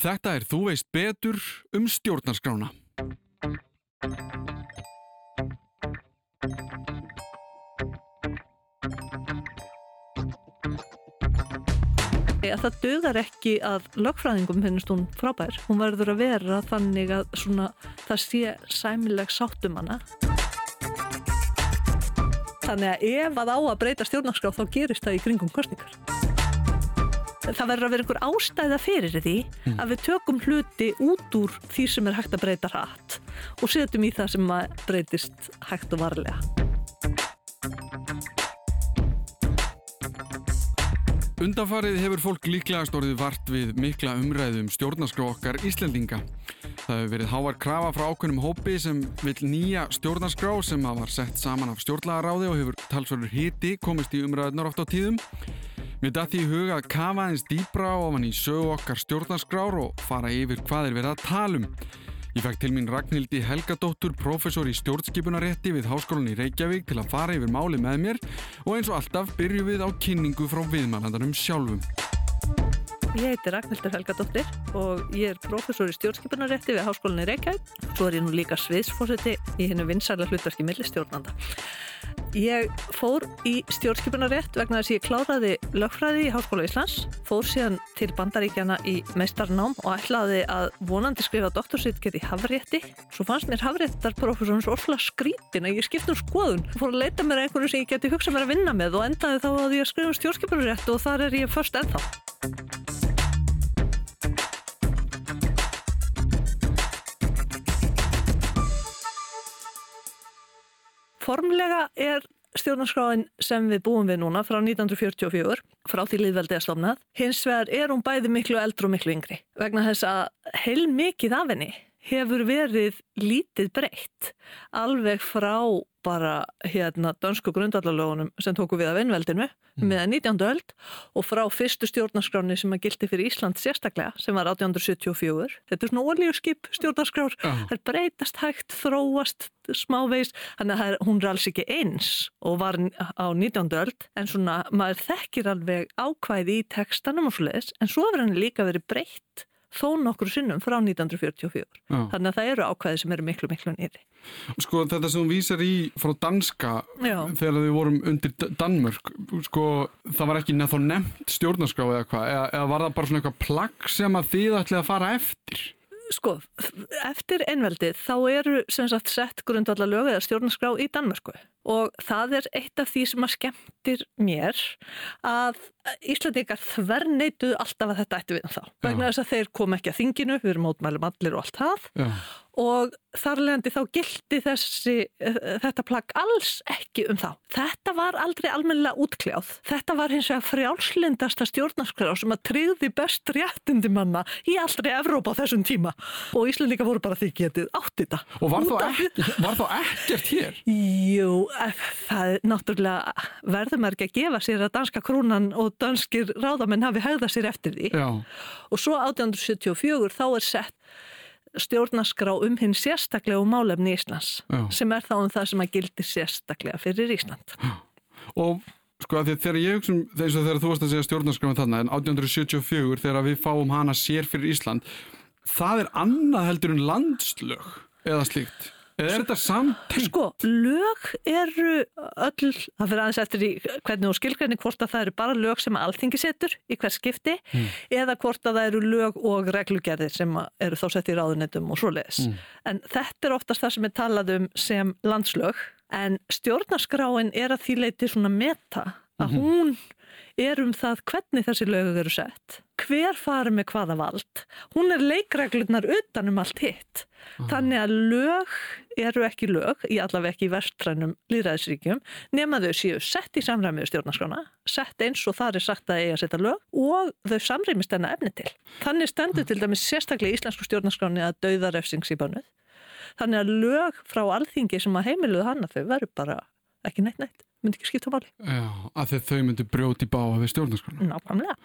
Þetta er Þú veist betur um stjórnarskrána. Það dugar ekki að lögfræðingum finnst hún frábær. Hún verður að vera þannig að svona, það sé sæmileg sáttum hana. Þannig að ef að á að breyta stjórnarskrá þá gerist það í kringum kostningar. Það verður að vera einhver ástæða fyrir því að við tökum hluti út úr því sem er hægt að breyta hratt og setjum í það sem breytist hægt og varlega. Undanfarið hefur fólk líklega stórið vart við mikla umræðum um stjórnarskrá okkar Íslendinga. Það hefur verið hávar krafa frá ákveðnum hópi sem vil nýja stjórnarskrá sem var sett saman af stjórnlagaráði og hefur talsverður hiti komist í umræðunar oft á tíðum. Mér dætti í huga að kafa eins dýbra ofan í sögu okkar stjórnarskrár og fara yfir hvað er verið að tala um. Ég fekk til mín Ragnhildi Helgadóttur, professor í stjórnskipunarétti við Háskólan í Reykjavík til að fara yfir máli með mér og eins og alltaf byrju við á kynningu frá viðmælandarum sjálfum. Ég heiti Ragnhildur Helgadóttir og ég er professor í stjórnskipunarétti við Háskólan í Reykjavík. Svo er ég nú líka sviðsfórseti í hennu vinsarlega hlutverki millistjórnanda. Ég fór í stjórnskipunarétt vegna þess að ég kláraði lögfræði í Háskóla Íslands, fór síðan til bandaríkjana í meistarnám og ætlaði að vonandi skrifa doktorsýtkett í hafrétti. Svo fannst mér hafréttarprofessorinn svo orðslega skrítin að ég skipti um skoðun. Fór að leita mér einhverju sem ég geti hugsað mér að vinna með og endaði þá að ég skrifa stjórnskipunarétt og þar er ég först ennþá. Formlega er stjórnarskráin sem við búum við núna frá 1944, frá því liðveldið er stofnað. Hins vegar er hún bæði miklu eldru og miklu yngri. Vegna þess að heil mikið af henni hefur verið lítið breytt alveg frá bara hérna dönsku grundvallarlögunum sem tóku við af innveldinu mm. með 19. öld og frá fyrstu stjórnarskráni sem að gildi fyrir Ísland sérstaklega sem var 1874. Þetta er svona ólíuskip stjórnarskrár, það uh. er breytast hægt, þróast smávegis, þannig að hún er alls ekki eins og var á 19. öld en svona maður þekkir alveg ákvæði í textanum og svoleiðis en svo hefur hann líka verið breytt þó nokkur sinnum frá 1944. Já. Þannig að það eru ákvæði sem eru miklu, miklu nýri. Sko þetta sem þú vísar í frá danska Já. þegar við vorum undir Danmörk, sko það var ekki nefn nefnt stjórnarskrá eða hvað, eða, eða var það bara svona eitthvað plagg sem að þið ætlið að fara eftir? Sko, eftir einveldið þá eru sem sagt sett grundvallar lög eða stjórnarskrá í Danmörku og það er eitt af því sem að skemmtir mér að Íslandingar þverneituðu alltaf að þetta ætti við þá. Vegna þess að þeir kom ekki að þinginu, við erum mótmælum allir og allt það Já. Og þarlegandi þá gildi þessi, þetta plagg alls ekki um þá. Þetta var aldrei almennilega útkljáð. Þetta var hins vegar frjálslindasta stjórnarskrá sem að tryggði best réttindi manna í allri Evrópa á þessum tíma og Íslandingar voru bara því getið átt þetta. Og var þá, ekki, var þá ekkert hér? Jú, það er náttúrulega ekki að gefa sér að danska krúnan og danskir ráðamenn hafi hægða sér eftir því Já. og svo 1874 þá er sett stjórnaskrá um hinn sérstaklega um málefni Íslands Já. sem er þá um það sem að gildi sérstaklega fyrir Ísland. Og sko að þegar ég hugsa um þess að þegar þú varst að segja stjórnarskráin þarna en 1874 þegar við fáum hana sér fyrir Ísland það er annað heldur en landslög eða slíkt er þetta samtengt? Sko, lög eru öll, það fyrir aðeins eftir í hvernig og skilgræni hvort að það eru bara lög sem alþingi setur í hvers skipti mm. eða hvort að það eru lög og reglugerðir sem eru þá sett í ráðunetum og svoleiðis. Mm. En þetta er oftast það sem er talað um sem landslög en stjórnarskráin er að því leiti svona meta að mhm. hún er um það hvernig þessi lögur eru sett, hver fari með hvaða vald. Hún er leikreglunar utanum allt hitt. Þannig að lög eru ekki lög, í allaveg ekki í verstrænum líðræðisríkjum, nema þau séu sett í samræmiðu stjórnarskrána, sett eins og það er sagt að eiga að setja lög og þau samrýmist enna efni til. Þannig stendur til dæmis sérstaklega í íslensku stjórnarskráni að dauða refsings í bánuð. Þannig að lög frá alþingi sem að heimiluðu hana þau verður bara ekki neitt neitt myndi ekki skipta máli. Já, að þau myndu brjóti báa við stjórnarskona. Nákvæmlega.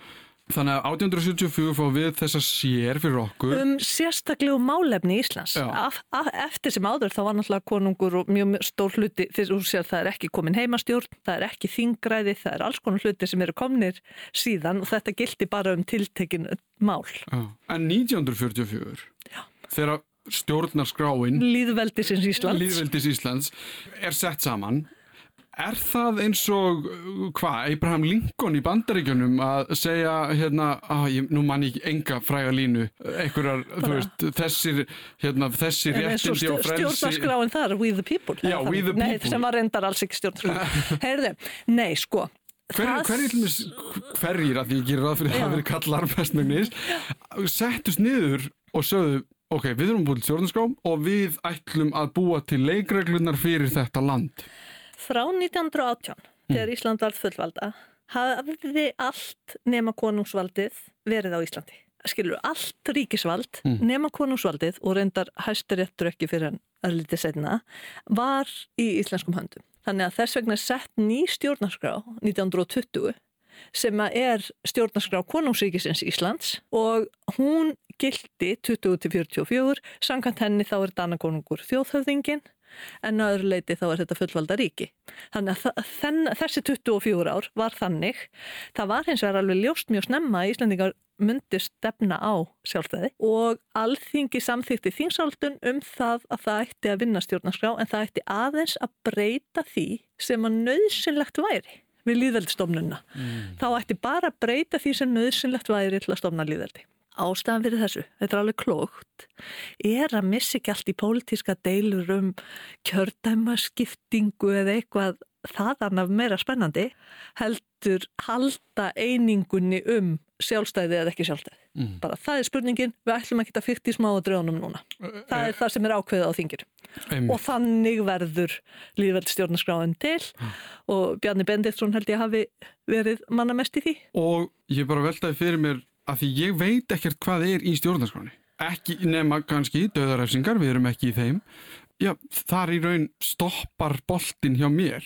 Þannig að 1874 fá við þessa sér fyrir okkur. Um sérstaklega málefni Íslands. Af, af, eftir sem áður þá var náttúrulega konungur og mjög stór hluti því að það er ekki komin heimastjórn, það er ekki þingræði, það er alls konar hluti sem eru komnir síðan og þetta gildi bara um tiltekin mál. Já. En 1944, Já. þegar stjórnarskráin Líðveldisins Íslands. Líðveldis Íslands er sett saman Er það eins og, hvað, Abraham Lincoln í bandaríkjunum að segja, hérna, að ég, nú mann ég enga fræga línu, einhverjar, þú veist, þessir, hérna, þessir réttindi og frelsi. Stjórnarskráin þar, we the people. Já, we the people. Nei, sem var reyndar alls ekki stjórnarskráin. Heyrðu, nei, sko. Hver, hverjir, að ég gerir ráð fyrir að það verið kallar mestmengnis, settust niður og sögðu, ok, við erum búin stjórnarskrá og við ætlum að búa til leikreglunar fyrir þetta land. Frá 1918, mm. þegar Ísland var fullvalda, hafði allt nema konungsvaldið verið á Íslandi. Skilur, allt ríkisvald mm. nema konungsvaldið og reyndar hæsturéttur ekki fyrir hann að litið setna, var í íslenskum höndum. Þannig að þess vegna sett ný stjórnarskrá 1920 sem er stjórnarskrá konungsríkisins Íslands og hún gildi 20-44, samkvæmt henni þá er Danakonungur þjóðhöfðingin en á öðru leiti þá er þetta fullvalda ríki. Þannig að þenn, þessi 24 ár var þannig, það var hins vegar alveg ljóst mjög snemma að Íslandingar myndi stefna á sjálfstæði og alþingi samþýtti þingsáldun um það að það ætti að vinna stjórnarskrá en það ætti aðeins að breyta því sem að nöðsynlegt væri við líðveldstofnunna. Mm. Þá ætti bara að breyta því sem nöðsynlegt væri til að stofna líðveldi ástæðan fyrir þessu, þetta er alveg klókt, er að missi ekki allt í pólitíska deilur um kjördæmaskiptingu eða eitthvað þaðan af meira spennandi, heldur halda einingunni um sjálfstæði eða ekki sjálfstæði. Mm. Bara það er spurningin, við ætlum ekki að fyrta í smáa dröðunum núna. Það er það sem er ákveðið á þingir. Einmitt. Og þannig verður líðveldstjórnarskráin til mm. og Bjarni Benditsson held ég hafi verið manna mest í því. Og ég bara veltaði fyrir mér að því ég veit ekkert hvað er í stjórnarskráni ekki nema kannski döðarefsingar, við erum ekki í þeim. Já, þar í raun stoppar boltin hjá mér.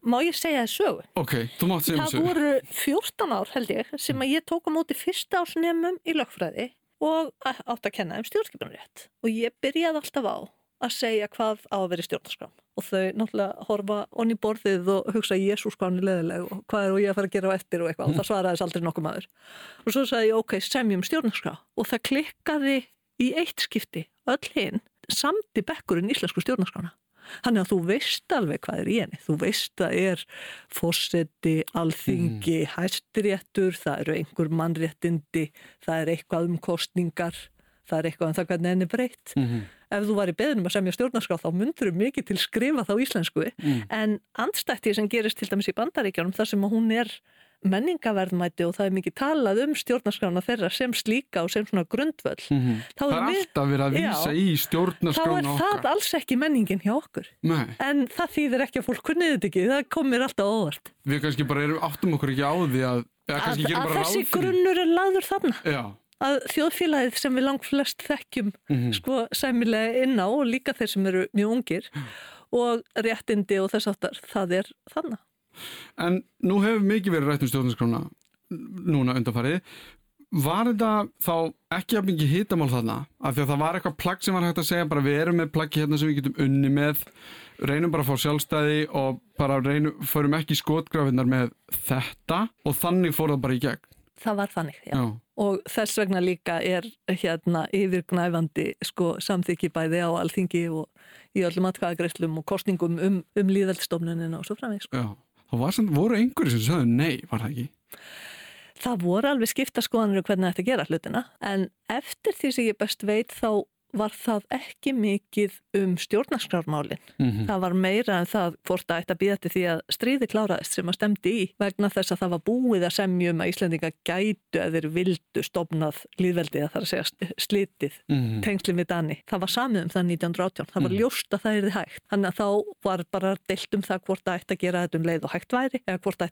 Má ég segja sögu? Ok, þú mátt segja það sögu. Það voru 14 ár held ég sem að ég tók á móti fyrsta ásnemum í lögfræði og átt að kenna um stjórnskipunarrétt. Og ég byrjaði alltaf á að segja hvað á að vera í stjórnarskrám. Og þau náttúrulega horfa onni borðið og hugsa Jésús hvað hann er leðileg og hvað er og ég að fara að gera á eftir og eitthvað. Og það svaraðis aldrei nokkuð maður. Og svo sagði ég ok, semjum stjórnarskrá. Og það klikkaði í eitt skipti öll hinn samt í bekkurinn íslensku stjórnarskrána. Þannig að þú veist alveg hvað er í henni. Þú veist að er fósetti, alþingi, mm. hæstiréttur, það eru einhver mannréttindi, það er eitthvað um kostningar, það er eitthvað um það hvernig henni breytt. Mm -hmm ef þú var í beðnum að semja stjórnarskrá þá myndur þú mikið til skrifa þá íslensku mm. en andstætti sem gerist til dæmis í bandaríkjánum þar sem hún er menningaverðmæti og það er mikið talað um stjórnarskrána þeirra sem slíka og sem svona grundvöld mm -hmm. Það er alltaf verið að vísa já, í stjórnarskrána okkar Þá er það alls ekki menningin hjá okkur Nei. en það þýðir ekki að fólk kunnið þetta ekki það komir alltaf óvart Við kannski bara erum áttum okkur ekki á því að, að, að þessi grunnur er laður þarna Já að þjóðfélagið sem við langt flest þekkjum mm -hmm. sko sæmilega inn á og líka þeir sem eru mjög ungir og réttindi og þess aftar, það er þannig. En nú hefur mikið verið rætt um stjórnarskrána núna undanfarið. Var þetta þá ekki að mikið hitamál þarna? Af því að það var eitthvað plagg sem var hægt að segja bara við erum með plaggi hérna sem við getum unni með reynum bara að fá sjálfstæði og bara reynum, förum ekki skotgrafinnar með þetta og þannig fór það bara í gegn. Það var þannig, já. já og þess vegna líka er hérna yfirgnæfandi sko samþykki bæði á alþingi og í öllum atkvæðagreislum og kostningum um, um líðveldstofnunina og svo framveg sko. Já, það var, voru einhverju sem sagði nei, var það ekki? Það voru alveg skipta skoðanir um hvernig þetta gera hlutina en eftir því sem ég best veit þá var það ekki mikið um stjórnarskrármálinn. Mm -hmm. Það var meira en það hvort að þetta býða til því að stríði kláraðist sem að stemdi í vegna þess að það var búið að semjum að Íslandinga gætu eða þeir vildu stopnað líðveldið að það er að segja slitið mm -hmm. tengslinn við Dani. Það var samið um það 1918. Það var mm -hmm. ljóst að það er þið hægt. Þannig að þá var bara deilt um það hvort að þetta gera þetta um leið og hægt væri eða hvort að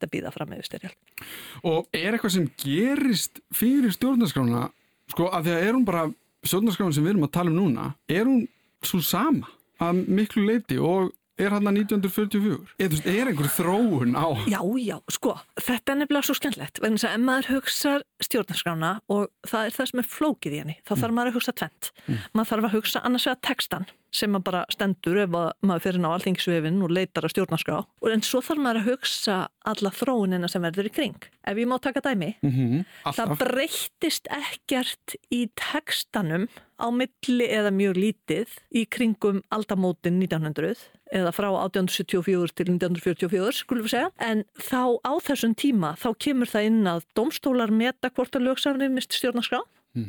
eitthvað sko að því að er hún bara stjórnarskráin sem við erum að tala um núna er hún svo sama að miklu leiti og er hann að 1944 eða þú veist, er einhver þróun á Já, já, sko, þetta er nefnilega svo skemmtlegt vegna þess að ef maður hugsa stjórnarskrána og það er það sem er flókið í henni þá þarf maður að hugsa tvent. Maður þarf að hugsa annars vegar textan sem maður bara stendur ef að maður fyrir ná alþingisvefin og leitar að stjórnarskrá. Og en svo þarf maður að hugsa alla þróunina sem verður í kring. Ef ég má taka dæmi, mm það alltaf. breyttist ekkert í textanum á milli eða mjög lítið í kringum aldamótin 1900 eða frá 1874 til 1944 skulum við segja en þá á þessum tíma þá kemur það inn að domstólar meta hvort að lögsamrýmist stjórnarskrá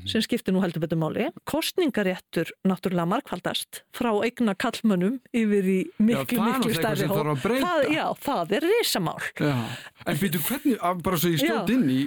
sem skiptir nú heldur betur máli. Kostningaréttur náttúrulega markfaldast frá eigna kallmönnum yfir í miklu, er miklu stærri breyta. Það, já, það er risamál. Já, en býtu hvernig, bara svo ég Já. inn í,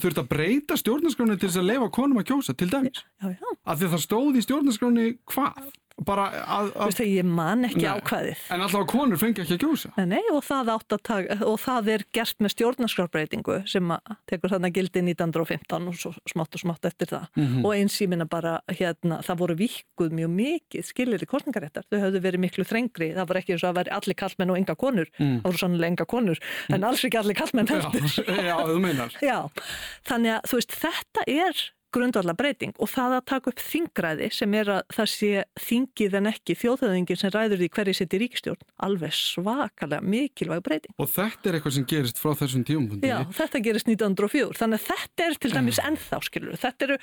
þurft að breyta stjórnarskráni til þess að leifa konum að kjósa, til dæmis. Já, já. Af því að það stóð í stjórnarskráni hvað? Bara að, að Veistu, ég man ekki Nei. ákvæðið. en alltaf konur fengi ekki að kjósa. Nei, og það, taka, og það er gert með stjórnarskrárbreytingu sem tekur þarna gildi 1915 og svo smátt og smátt eftir það. Mhm. Og eins ég minna bara, hérna, það voru vikkuð mjög mikið skilir í kostningaréttar. Þau höfðu verið miklu þrengri. Það var ekki eins og að veri allir kallmenn og enga konur. Það voru sannlega enga konur, en alls ekki allir kallmenn Mm. Já, já, þú meinar. Já, þannig að þú veist, þetta er grundvallar breyting og það að taka upp þingræði sem er að það sé þingið en ekki þjóðhauðingin sem ræður því hverju í ríkistjórn. Alveg svakalega mikilvæg breyting. Og þetta er eitthvað sem gerist frá þessum tíumpunkti. Já, þetta gerist 1904. Þannig að þetta er til dæmis ennþá, skilur. Þetta eru,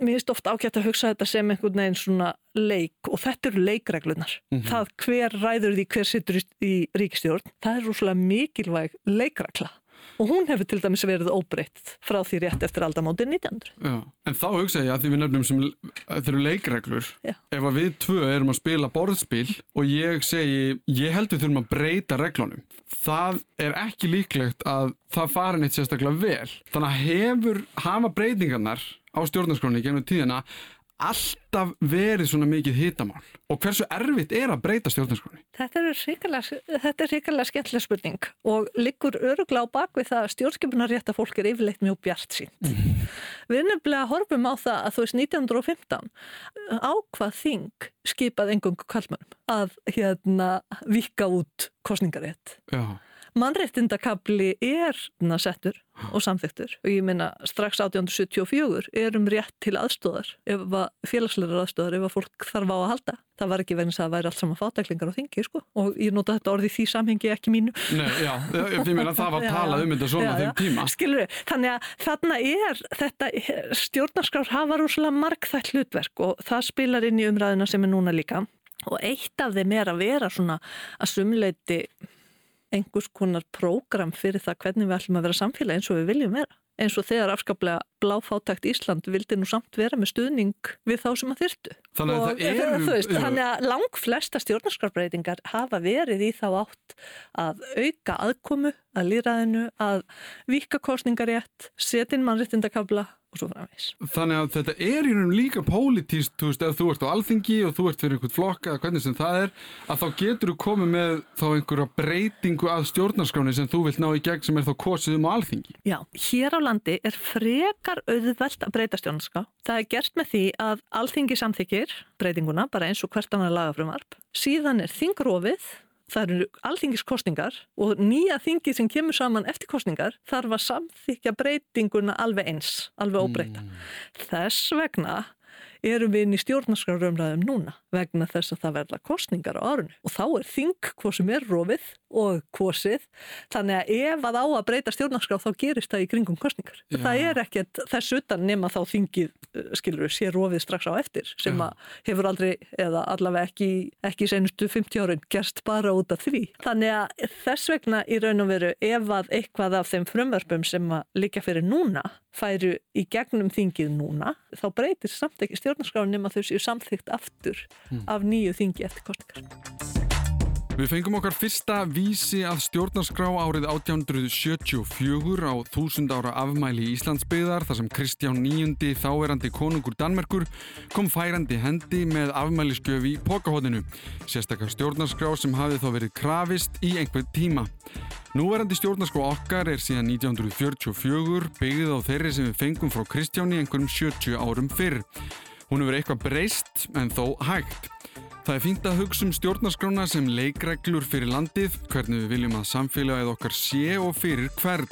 mér finnst ofta ágætt að hugsa þetta sem einhvern veginn svona leik og þetta eru leikreglunar. Það hver ræður því hver sittur í, í ríkistjórn, það er rúslega mikilvæg leikregla. Og hún hefur til dæmis verið óbreytt frá því rétt eftir aldamótið 1900. Já, en þá hugsa ég að því við nefnum sem þetta eru leikreglur Já. ef að við tvö erum að spila borðspil og ég segi, ég held við þurfum að breyta reglunum það er ekki líklegt að það fari neitt sérstaklega vel þannig að hefur hafa breytingarnar á stjórnarskróni gennum tíðina alltaf verið svona mikið hitamál og hversu erfitt er að breyta stjórnarskróni Þetta er hrikalega, þetta er hrikalega skemmtileg spurning og liggur öruglega á bakvið það að stjórnskipunarétta fólk er yfirleitt mjög bjart sínt. Við nefnilega horfum á það að þú veist 1915 ákvað þing skipað engungu kallmönnum að hérna vika út kostningarétt. Já, Mannréttindakabli er settur og samþyktur og ég minna strax 1874 er um rétt til aðstóðar félagsleira aðstóðar ef að fólk þarf á að halda. Það var ekki þess að væri allt saman fátæklingar á þingi sko. Og ég nota þetta orði því samhengi ekki mínu. Nei, já, ég meina það var talað um þetta svona Já, þeim tíma. Skilur við, þannig að þarna er þetta, stjórnarskrár hafa rúslega margþætt hlutverk og það spilar inn í umræðina sem er núna líka. Og eitt af þeim er að vera svona að sumleiti einhvers konar prógram fyrir það hvernig við ætlum að vera samfélag eins og við viljum vera. Eins og þegar afskaplega bláfátækt Ísland vildi nú samt vera með stuðning við þá sem að þyrtu. Þannig að þú veist, þannig að lang flesta stjórnarskrárbreytingar hafa verið í þá átt að auka aðkomu að líraðinu, að vika kostningarétt, setin mannréttindakabla og svo framvegs. Þannig að þetta er í raunum líka pólitíst, þú veist, ef þú ert á alþingi og þú ert fyrir einhvern flokk eða hvernig sem það er, að þá getur þú komið með þá einhverja breytingu að stjórnarskráni sem þú vilt ná í gegn sem er þá kosið um alþingi. Já, hér á landi er frekar auðvelt að breyta stjórnarskrá. Það er gert með því að alþingi samþykir breytinguna, bara eins og hvert annar lagafrumvarp. Síðan er þingrofið, það eru alþingiskostningar og nýja þingi sem kemur saman eftir kostningar þarf að samþykja breytinguna alveg eins, alveg óbreyta. Þess vegna erum við inn í stjórnarskrárumræðum núna vegna þess að það verða kostningar á árunu og þá er þing hvað sem er rofið og kosið þannig að ef að á að breyta stjórnarskrá þá gerist það í kringum kostningar. Já. Það er ekkert þess utan nema þá þingið eh, skilur sé rofið strax á eftir sem Já. að hefur aldrei eða allavega ekki, ekki senustu 50 árin gerst bara út af því. Þannig að þess vegna í raun og veru ef að eitthvað af þeim frumvörpum sem að líka fyrir núna færu í gegnum þingið núna þá breytir samt ekki stjórnarskráin nema þau séu samþygt aftur af nýju þingi eftir kostningar. Við fengum okkar fyrsta vísi að stjórnarskrá árið 1874 á þúsund ára afmæli Íslandsbyðar þar sem Kristján níundi þáverandi konungur Danmerkur kom færandi hendi með afmæliskjöf í pokahóðinu. Sérstakar stjórnarskrá sem hafði þá verið krafist í einhver tíma. Núverandi stjórnarskrá okkar er síðan 1944 byggðið á þeirri sem við fengum frá Kristjáni einhverjum 70 árum fyrr. Hún hefur eitthvað breyst en þó hægt. Það er fínt að hugsa um stjórnarskrána sem leikreglur fyrir landið, hvernig við viljum að samfélagið okkar sé og fyrir hvern.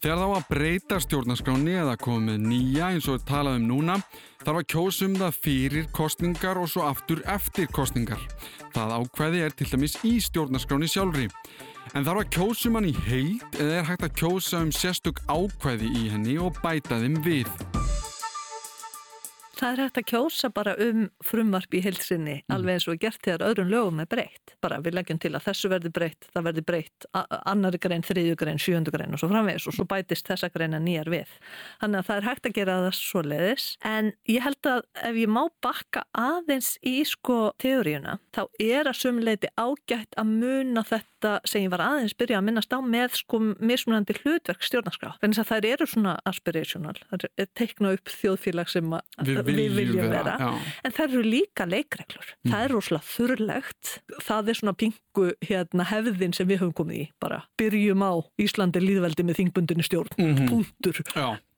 Þegar þá að breyta stjórnarskráni eða koma með nýja eins og talað um núna, þarf að kjósum það fyrir kostningar og svo aftur eftir kostningar. Það ákveði er til dæmis í stjórnarskráni sjálfri. En þarf að kjósum hann í heilt eða er hægt að kjósa um sérstök ákveði í henni og bæta þeim við. Það er hægt að kjósa bara um frumvarp í heilsinni mm. alveg eins og gert þegar öðrum lögum er breytt. Bara við leggjum til að þessu verði breytt, það verði breytt annari grein, þriðju grein, sjöndu grein og svo framvegis og svo bætist þessa greina nýjar við. Þannig að það er hægt að gera það svo leiðis en ég held að ef ég má bakka aðeins í sko teóriuna þá er að sumleiti ágætt að muna þetta sem ég var aðeins byrja að minnast á með sko mismunandi hlutverk stjórnarskrá. Þannig að það eru svona aspirational, það er teikna upp þjóðfélag sem að við viljum vera, vera. en það eru líka leikreglur. Mm. það er rosalega þurrlegt. Það er svona pingu hérna, hefðin sem við höfum komið í. Bara byrjum á Íslandi líðveldi með þingbundinu stjórn. Mm -hmm. punktur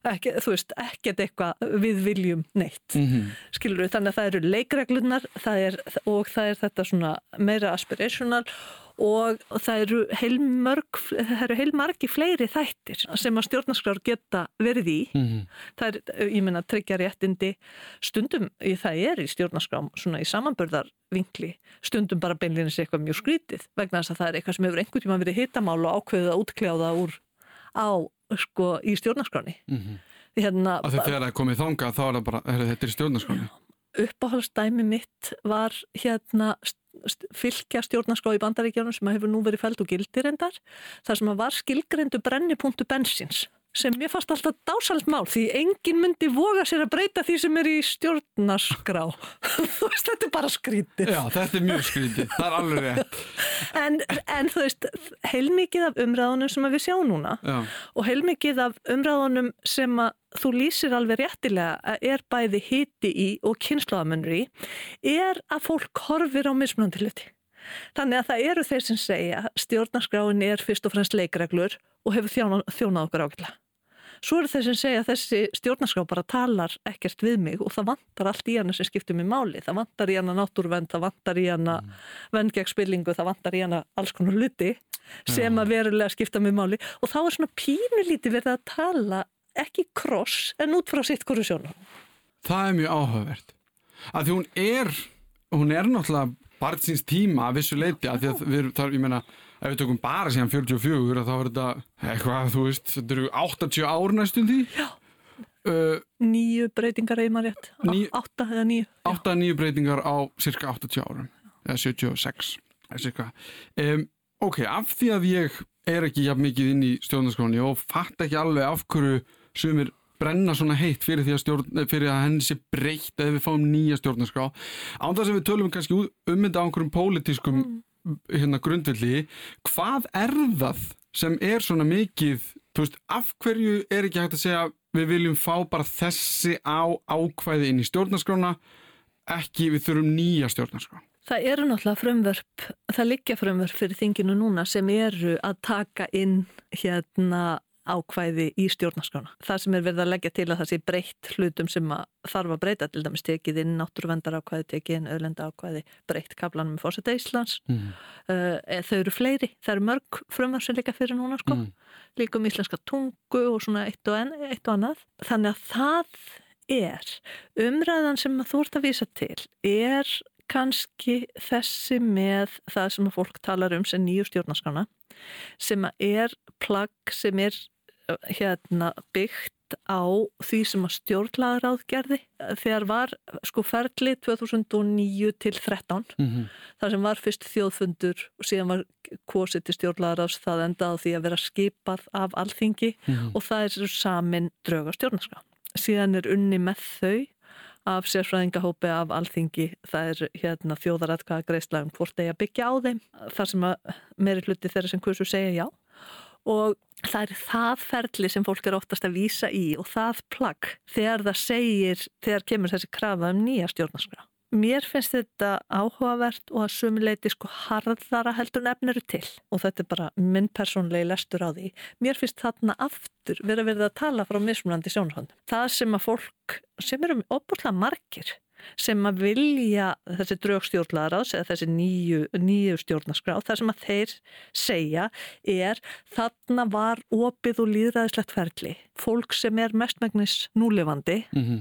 Ekki, þú veist, ekkert eitthvað við viljum neitt. Mm -hmm. skilur við, þannig að það eru leikreglunar það er, og það er þetta svona meira aspirational og það eru heilmörg það eru heilmargi fleiri þættir sem að stjórnarskrár geta verið í. Mm -hmm. það er, ég menna, tryggja réttindi. Stundum, það er í stjórnarskrám svona í samanbörðarvinkli stundum bara beinleginis eitthvað mjög skrítið vegna þess að það er eitthvað sem hefur einhvern tíma verið hitamál og ákveðið að útkljáða úr á, sko, í stjórnarskráni mm -hmm. hérna, Þegar það er komið þanga þá er það bara, er þetta er stjórnarskráni Uppáhaldsdæmi mitt var hérna fylgja stjórnarská í bandaríkjónum sem hefur nú verið fælt og gildir endar þar sem að var skilgrendu brennipunktu bensins sem mér fannst alltaf dásald mál því enginn myndi voga sér að breyta því sem er í stjórnarskrá. Þú veist, þetta er bara skrítið Já, þetta er mjög skrítið, það er alveg rétt. En, en þú veist heilmikið af umræðunum sem við sjáum núna Já. og heilmikið af umræðunum sem að þú lýsir alveg réttilega að er bæði hiti í og kynnslóðamennur í er að fólk horfir á mismunandi hluti. Þannig að það eru þeir sem segja stjórnarskráin er fyrst og fremst leikreglur og hefur þjónað okkur ákveðlega. Svo eru þeir sem segja að þessi stjórnarskrá bara talar ekkert við mig og það vantar allt í hana sem skiptir mig máli. Það vantar í hana náttúruvend, það vantar í hana mm. vendgegspillingu, það vantar í hana alls konar hluti sem að verulega skipta mig máli. Og þá er svona pínulíti verið að tala ekki kross en út frá sitt hverju sjónum. Það er mjög áhugavert. Að því hún er, hún er náttúrulega barð síns tíma að vissu leiti að því að við, þar, ég meina, ef við tökum bara síðan 44 þá er þetta eitthvað, þú veist, þetta eru 80 ár næstum því. Já, uh, nýju breytingar eða maður rétt, 8 eða 9 8 nýju breytingar á cirka 80 árum eða 76 eða um, ok, af því að ég er ekki jafn mikið inn í stjórnarskóni og fatt ekki alveg af hverju sumir brenna svona heitt fyrir því að, stjórn, fyrir að henni sé breytt eða við fáum nýja stjórnarskrá. Án þess að við tölum kannski um þetta á einhverjum pólitískum mm hérna grundvilli, hvað er það sem er svona mikið, veist, af hverju er ekki hægt að segja við viljum fá bara þessi á ákvæði inn í stjórnarskrána, ekki við þurfum nýja stjórnarskrá? Það eru náttúrulega frumvörp, það liggja frumvörp fyrir þinginu núna sem eru að taka inn hérna ákvæði í stjórnarskrána. Það sem er verið að leggja til að það sé breytt hlutum sem þarf að breyta, til dæmis tekið inn náttúruvendar ákvæði, tekið inn öðlenda ákvæði, breytt kaplanum með fórseta Íslands. Mm. Uh, þau eru fleiri, það eru mörg frumar sem líka fyrir núna sko, mm. líka um íslenska tungu og svona eitt og, en, eitt og annað. Þannig að það er umræðan sem þú ert að vísa til er kannski þessi með það sem fólk talar um sem nýju stjórnarskrána sem er plagg sem er hérna byggt á því sem að stjórnlaður áðgerði þegar var sko ferli 2009 til 13 mm -hmm. þar sem var fyrst þjóðfundur og síðan var kosið til stjórnlaður áðs það endað því að vera skipað af alþingi mm -hmm. og það er samin drauga stjórnarská. Síðan er unni með þau af sérfræðingahópi af alþingi það er hérna þjóðaratkvæða greiðslega um hvort þeir byggja á þeim þar sem að meiri hluti þeirra sem kursu segja já og það er það ferli sem fólk er oftast að vísa í og það plagg þegar það segir, þegar kemur þessi krafa um nýja stjórnarskrá. Mér finnst þetta áhugavert og að sumuleiti sko harðara heldur nefniru til og þetta er bara minn persónlegi lestur á því. Mér finnst þarna aftur verið að verða að tala frá mismunandi sjónhónd. Það sem að fólk, sem eru opurlega margir, sem að vilja þessi draugstjórnlaðaráðs eða þessi nýju, nýju stjórnarskrá, það sem að þeir segja er þarna var opið og líðræðislegt ferli, fólk sem er mestmægnis núlefandi mm -hmm.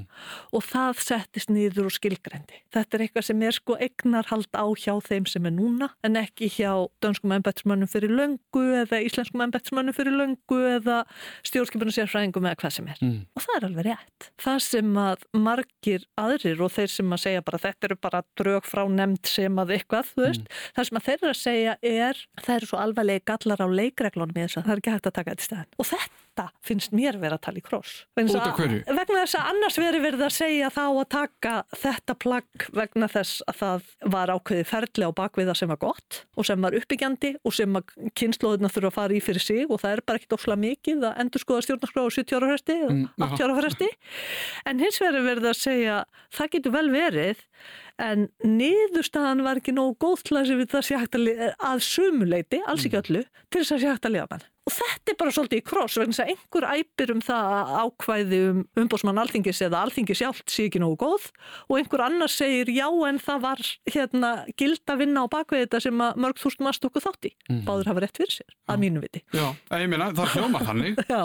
og það settist nýður og skilgrendi. Þetta er eitthvað sem er sko egnarhald á hjá þeim sem er núna en ekki hjá dönskum ennbættismönnum fyrir löngu eða íslenskum ennbættismönnum fyrir löngu eða stjórnskipunum sérfræðingum eða hvað sem er. Mm. Og það er alveg rétt. Það sem að margir aðrir og þeir sem að segja bara þetta eru bara drög frá nefnd sem að eitthvað, þú veist, mm. það sem að þeir eru að segja er það eru svo alvarlega gallar á leikreglunum í þess að það er ekki hægt að taka þetta í stæðin. Og þetta þetta finnst mér verið að tala í kross. Vegna þess að annars verið verið að segja þá að taka þetta plagg vegna þess að það var ákveði ferli á bakviða sem var gott og sem var uppbyggjandi og sem kynnslóðina þurfa að fara í fyrir sig og það er bara ekkit ofslega mikið að endur skoða stjórnarskráðu 70 ára fresti eða mm, 80 ára fresti. En hins verið verið að segja það getur vel verið en niðurstaðan var ekki nógu góð til að það sé hægt að, að sumuleiti, alls ekki mm. öllu, til þess að sé hægt að lifa mann. Og þetta er bara svolítið í kross vegna þess að einhver æpir um það að ákvæði um umbósmann alþingis eða alþingis sjálft sé ekki nógu góð og einhver annar segir já en það var hérna gild að vinna á bakvið þetta sem að mörg þústum að stóku þátti. Mm. Báður hafa rétt fyrir sér, að mínu viti. Já, ég meina það hljóma þannig. já,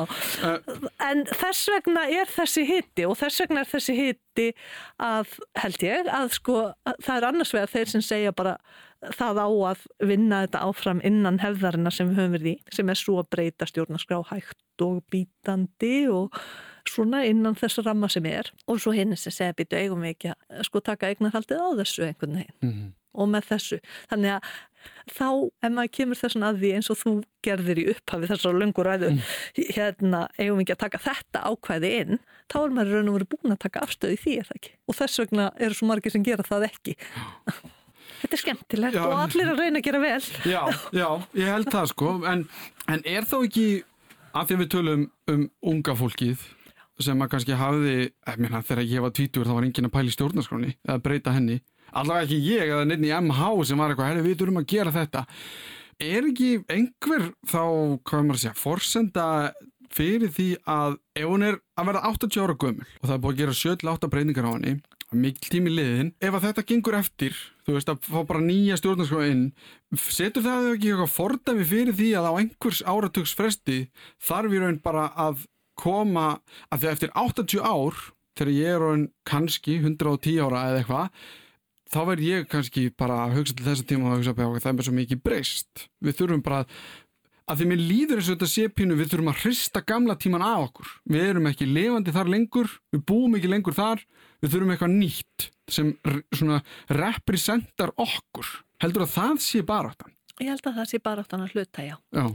uh. en þess vegna er þessi hitti og þess vegna er þessi hitti að held ég að sko að það er annars vegar þeir sem segja bara það á að vinna þetta áfram innan hefðarina sem við höfum verið í sem er svo að breyta stjórnarskrá hægt og bítandi og svona innan þess ramma sem er og svo hinn sem segja býtu eigum við ekki að sko taka eignarhaldið á þessu einhvern veginn mm -hmm. Og með þessu. Þannig að þá ef maður kemur þessan að því eins og þú gerðir í upphafi þessar lungur ræðu mm. hérna eigum við ekki að taka þetta ákvæði inn þá er maður raun og verið búin að taka afstöði því eða ekki? Og þess vegna eru svo margir sem gera það ekki. Þetta er skemmtilegt já, og allir að reyna að gera vel. Já, já, ég held það sko, en, en er þá ekki, af því að við tölum um unga fólkið sem að kannski hafiði, ég meina þegar ég var tvítur þá var engin að pæli stjórnarskráni eða breyta henni, allavega ekki ég eða nefn í MH sem var eitthvað, herri við þurfum að gera þetta. Er ekki einhver þá, hvað er maður að segja, forsenda fyrir því að ef hún er að verða 80 ára gömul og það er búin að gera 7-8 breyningar á henni mikil tími liðin, ef að þetta gengur eftir, þú veist að fá bara nýja stjórnarskráð inn, setur það ekki eitthvað fordæmi fyrir því að á einhvers áratugs fresti þarf ég raun bara að koma að því að eftir 80 ár þegar ég er raun kannski 110 ára eða eitthvað þá verð ég kannski bara að hugsa til þessa tíma og að hugsa að það er bara svo mikið breyst við þurfum bara að því mér líður eins og þetta sépínu við þurfum að hrista gamla tíman af okkur við erum ekki levandi þar lengur við búum ekki lengur þar við þurfum eitthvað nýtt sem svona representar okkur heldur að það sé baráttan? Ég held að það sé baráttan að hluta, já. já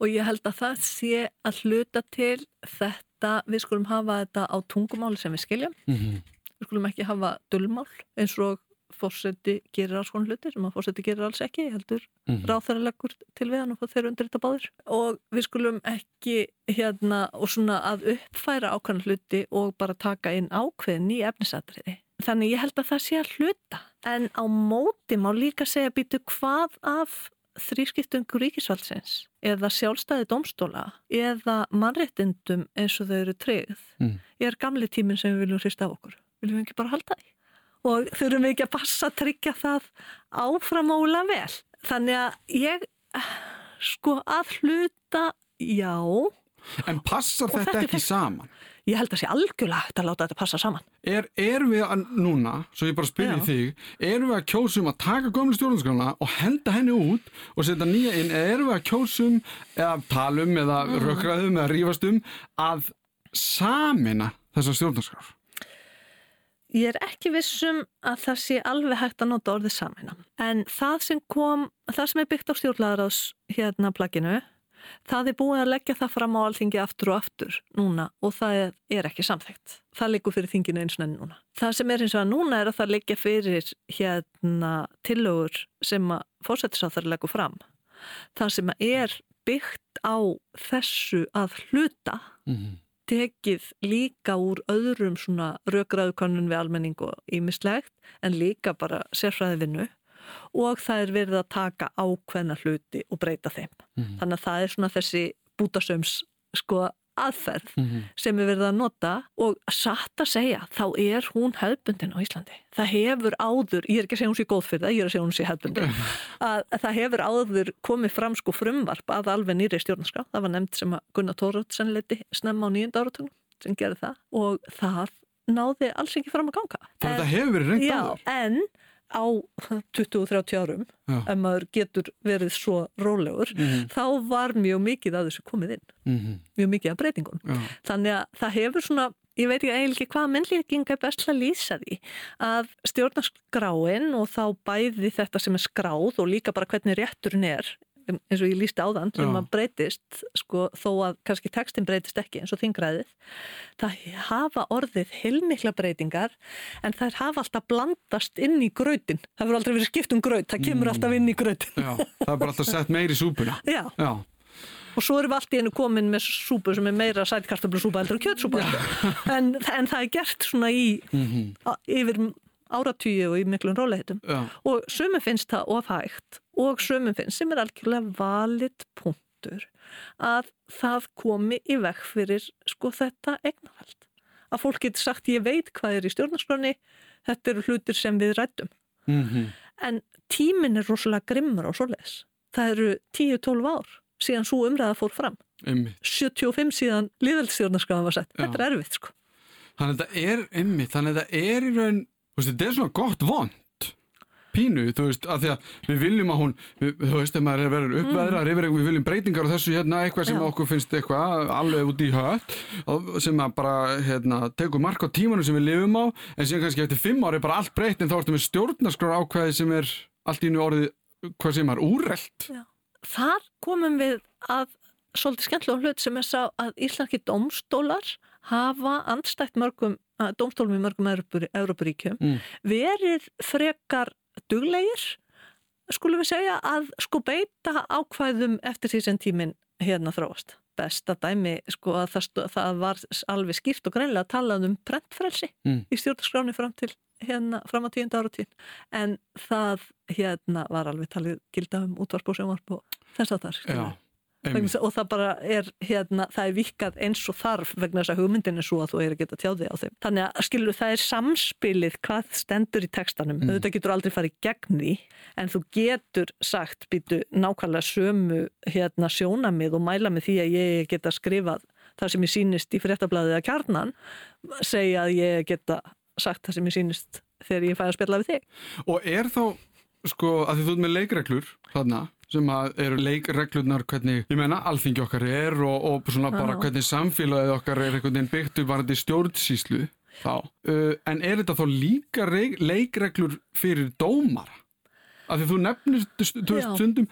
og ég held að það sé að hluta til þetta, við skulum hafa þetta á tungumáli sem við skiljum mm -hmm. við skulum ekki hafa dullmál eins og fórseti gerir alls konar hluti sem að fórseti gerir alls ekki heldur mm -hmm. ráþærilegur til við hann og þeir undir þetta báður og við skulum ekki hérna og svona að uppfæra ákvæmlega hluti og bara taka inn ákveðin í efnisatriði þannig ég held að það sé að hluta en á móti má líka segja býtu hvað af þrískiptungur ríkisvaldsins eða sjálfstæði domstóla eða mannréttindum eins og þau eru treyð mm. er gamli tíminn sem við viljum hrista á okkur viljum við ekki bara halda því og þurfum við ekki að passa að tryggja það áframóla vel. Þannig að ég, sko, að hluta, já. En passar þetta, þetta ekki saman? Ég held að sé algjörlega hægt að láta þetta passa saman. Er, er við að núna, svo ég bara spyrja þig, er við að kjósum að taka gömlu stjórnarskrána og henda henni út og setja nýja inn, eða er við að kjósum, eða talum, eða mm. rökraðum, eða rífastum, að samina þessar stjórnarskrána? Ég er ekki vissum að það sé alveg hægt að nota orðið samina. En það sem kom, það sem er byggt á stjórnlaðaráðs hérna plaginu, það er búið að leggja það fram á allþingi aftur og aftur núna og það er, ekki samþægt. Það liggur fyrir þinginu eins og enn núna. Það sem er eins og að núna er að það leggja fyrir hérna tillögur sem að fórsættisáþar leggur fram. Það sem er byggt á þessu að hluta mm -hmm tekið líka úr öðrum svona raugraðukönnun við almenning og ímislegt en líka bara sérfræði vinnu og það er verið að taka ákveðna hluti og breyta þeim. Mm. Þannig að það er svona þessi bútasöms sko aðferð sem er verið að nota og satt að segja, þá er hún hefðbundin á Íslandi. Það hefur áður, ég er ekki að segja hún sé góð fyrir það, ég er að segja hún sé hefðbundin, að, að það hefur áður komið fram sko frumvarp að alveg nýri stjórnarskrá. Það var nefnd sem að Gunnar Tórótsen leiti snemma á nýjunda áratugum sem gerði það og það náði alls ekki fram að ganga. Það en, hefur verið reynd áður. Já, en á 20-30 árum ef maður getur verið svo rólegur, mm -hmm. þá var mjög mikið að þessu komið inn mm -hmm. mjög mikið af breytingun Já. þannig að það hefur svona, ég veit ekki eiginlega hvað mennlíking er best að lýsa því að stjórnarskráin og þá bæði þetta sem er skráð og líka bara hvernig rétturinn er eins og ég lísti á þann sem að breytist sko, þó að kannski textin breytist ekki eins og þingræðið. Það hafa orðið heilmikla breytingar en það hafa alltaf blandast inn í gröðin það verður aldrei verið skipt um gröð það kemur alltaf inn í gröðin Já, það er bara alltaf sett meiri súpuna. Já, Já. Og svo erum við allt í einu komin með súpu sem er meira sætkartablusúpa heldur en kjötsúpa. En, en það er gert svona í, mm -hmm. yfir áratýju og í miklum róleitum og sömum finnst það ofhægt og sömum finnst sem er algjörlega valit punktur að það komi í vekk fyrir sko þetta eignafælt að fólk getur sagt ég veit hvað er í stjórnarskroni þetta eru hlutir sem við rættum mm -hmm. en tímin er rosalega grimmur á svoleis það eru 10-12 ár síðan svo umræða fór fram. Einmi. 75 síðan liðaldstjórnarskráðan var sett, Já. þetta er erfitt sko. Þannig að þetta er ymmið, þannig að þetta er í raun þetta er svona gott vond pínu, þú veist, að því að við viljum að hún, við, þú veist, ef maður er verið mm. við viljum breytingar á þessu hérna eitthvað sem Já. okkur finnst eitthvað alveg út í höll sem að bara hérna, tegur mark á tímanu sem við lifum á en sem kannski eftir fimm ári er bara allt breytt en þá ertum við stjórnarskrar ákveði sem er allt í nú orðið, hvað sem er úrreld Þar komum við að svolítið skemmtilega hlut sem er sá að Íslandski domstólar hafa andstætt mörgum domstólum í mörgum Európaríkjum mm. verið frekar duglegir skulum við segja að sko beita ákvæðum eftir því sem tímin hérna þróast. Besta dæmi sko að það, það var alveg skýrt og greinlega að talað um prentfrelsi mm. í stjórnarskráni fram til hérna fram á tíunda ára tíun en það hérna var alveg talið gilda um útvarp og sjónvarp og þess að það er. Já og það bara er hérna, það er vikað eins og þarf vegna þess að hugmyndin er svo að þú er að geta tjáði á þeim. Þannig að skilur það er samspilið hvað stendur í tekstanum mm. auðvitað getur aldrei farið gegn því en þú getur sagt býtu nákvæmlega sömu hérna, sjónamið og mæla með því að ég geta skrifað það sem ég sínist í fréttablaðið að kjarnan segja að ég geta sagt það sem ég sínist þegar ég fæði að spjalla við þig. Og er þá sko að þú með leikreglur þarna sem eru leikreglunar hvernig, ég menna, alþingi okkar er og, og svona bara hvernig samfélagið okkar er einhvern veginn byggt upp varandi stjórnsíslu þá. Uh, en er þetta þá líka leikreglur fyrir dómar? Af því þú nefnist stundum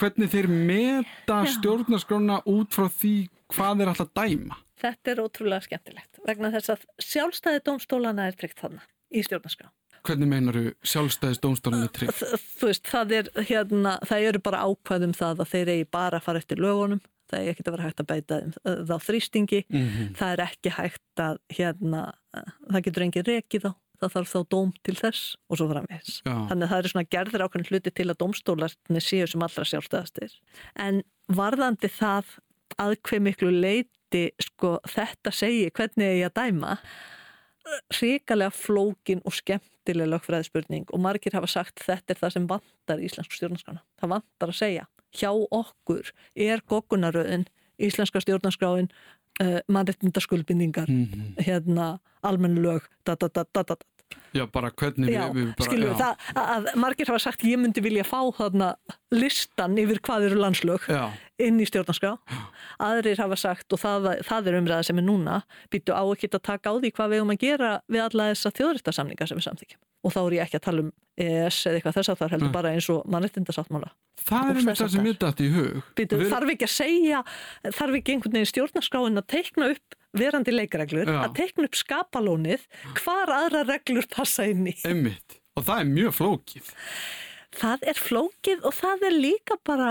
hvernig þeir meta stjórnarskrána út frá því hvað er alltaf dæma. Þetta er ótrúlega skemmtilegt vegna þess að sjálfstæði dómstólana er tryggt þarna í stjórnarskrá. Hvernig meinar þú sjálfstæðis dómstólunni trygg? Þú veist, það, er, hérna, það eru bara ákvæðum það að þeir eigi bara að fara eftir lögunum, það er ekki að vera hægt að beita þá þrýstingi, mm -hmm. það er ekki hægt að, hérna, það getur engin rekið þá, það þarf þá dóm til þess og svo framvegs. Þannig að það eru svona gerðir ákveðin hluti til að dómstólarnir séu sem allra sjálfstæðastir. En varðandi það að hver miklu leiti sko, þetta segi hvernig ég að dæma, ríkalega flókin og skemmtileg lögfræðspurning og margir hafa sagt þetta er það sem vantar í Íslensku stjórnarskrána. Það vantar að segja hjá okkur er goggunaröðin Íslenska stjórnarskráin uh, mannreitnindaskuldbindingar mm -hmm. hérna almennu lög da, da, da, Já, bara hvernig já, við, við bara, skilur, það, að margir hafa sagt ég myndi vilja fá þarna listan yfir hvað eru landslög já. inn í stjórnarskrá. Aðrir hafa sagt og það, það er umræða sem er núna býtu á ekki að taka á því hvað við erum að gera við alla þessa þjóðrættasamningar sem við samþykjum og þá er ég ekki að tala um ES eða eitthvað þess að það heldur bara eins og mannrettindasáttmála Það er einmitt það sem ég dætti í hug. Býtu, við... Þarf ekki að segja þarf ekki einhvern veginn stjórnarskráin að teikna upp verandi leikreglur Já. að teikna upp skapalónið hvar aðra reglur passa inn í einmitt. og það er mjög flókið Það er flókið og það er líka bara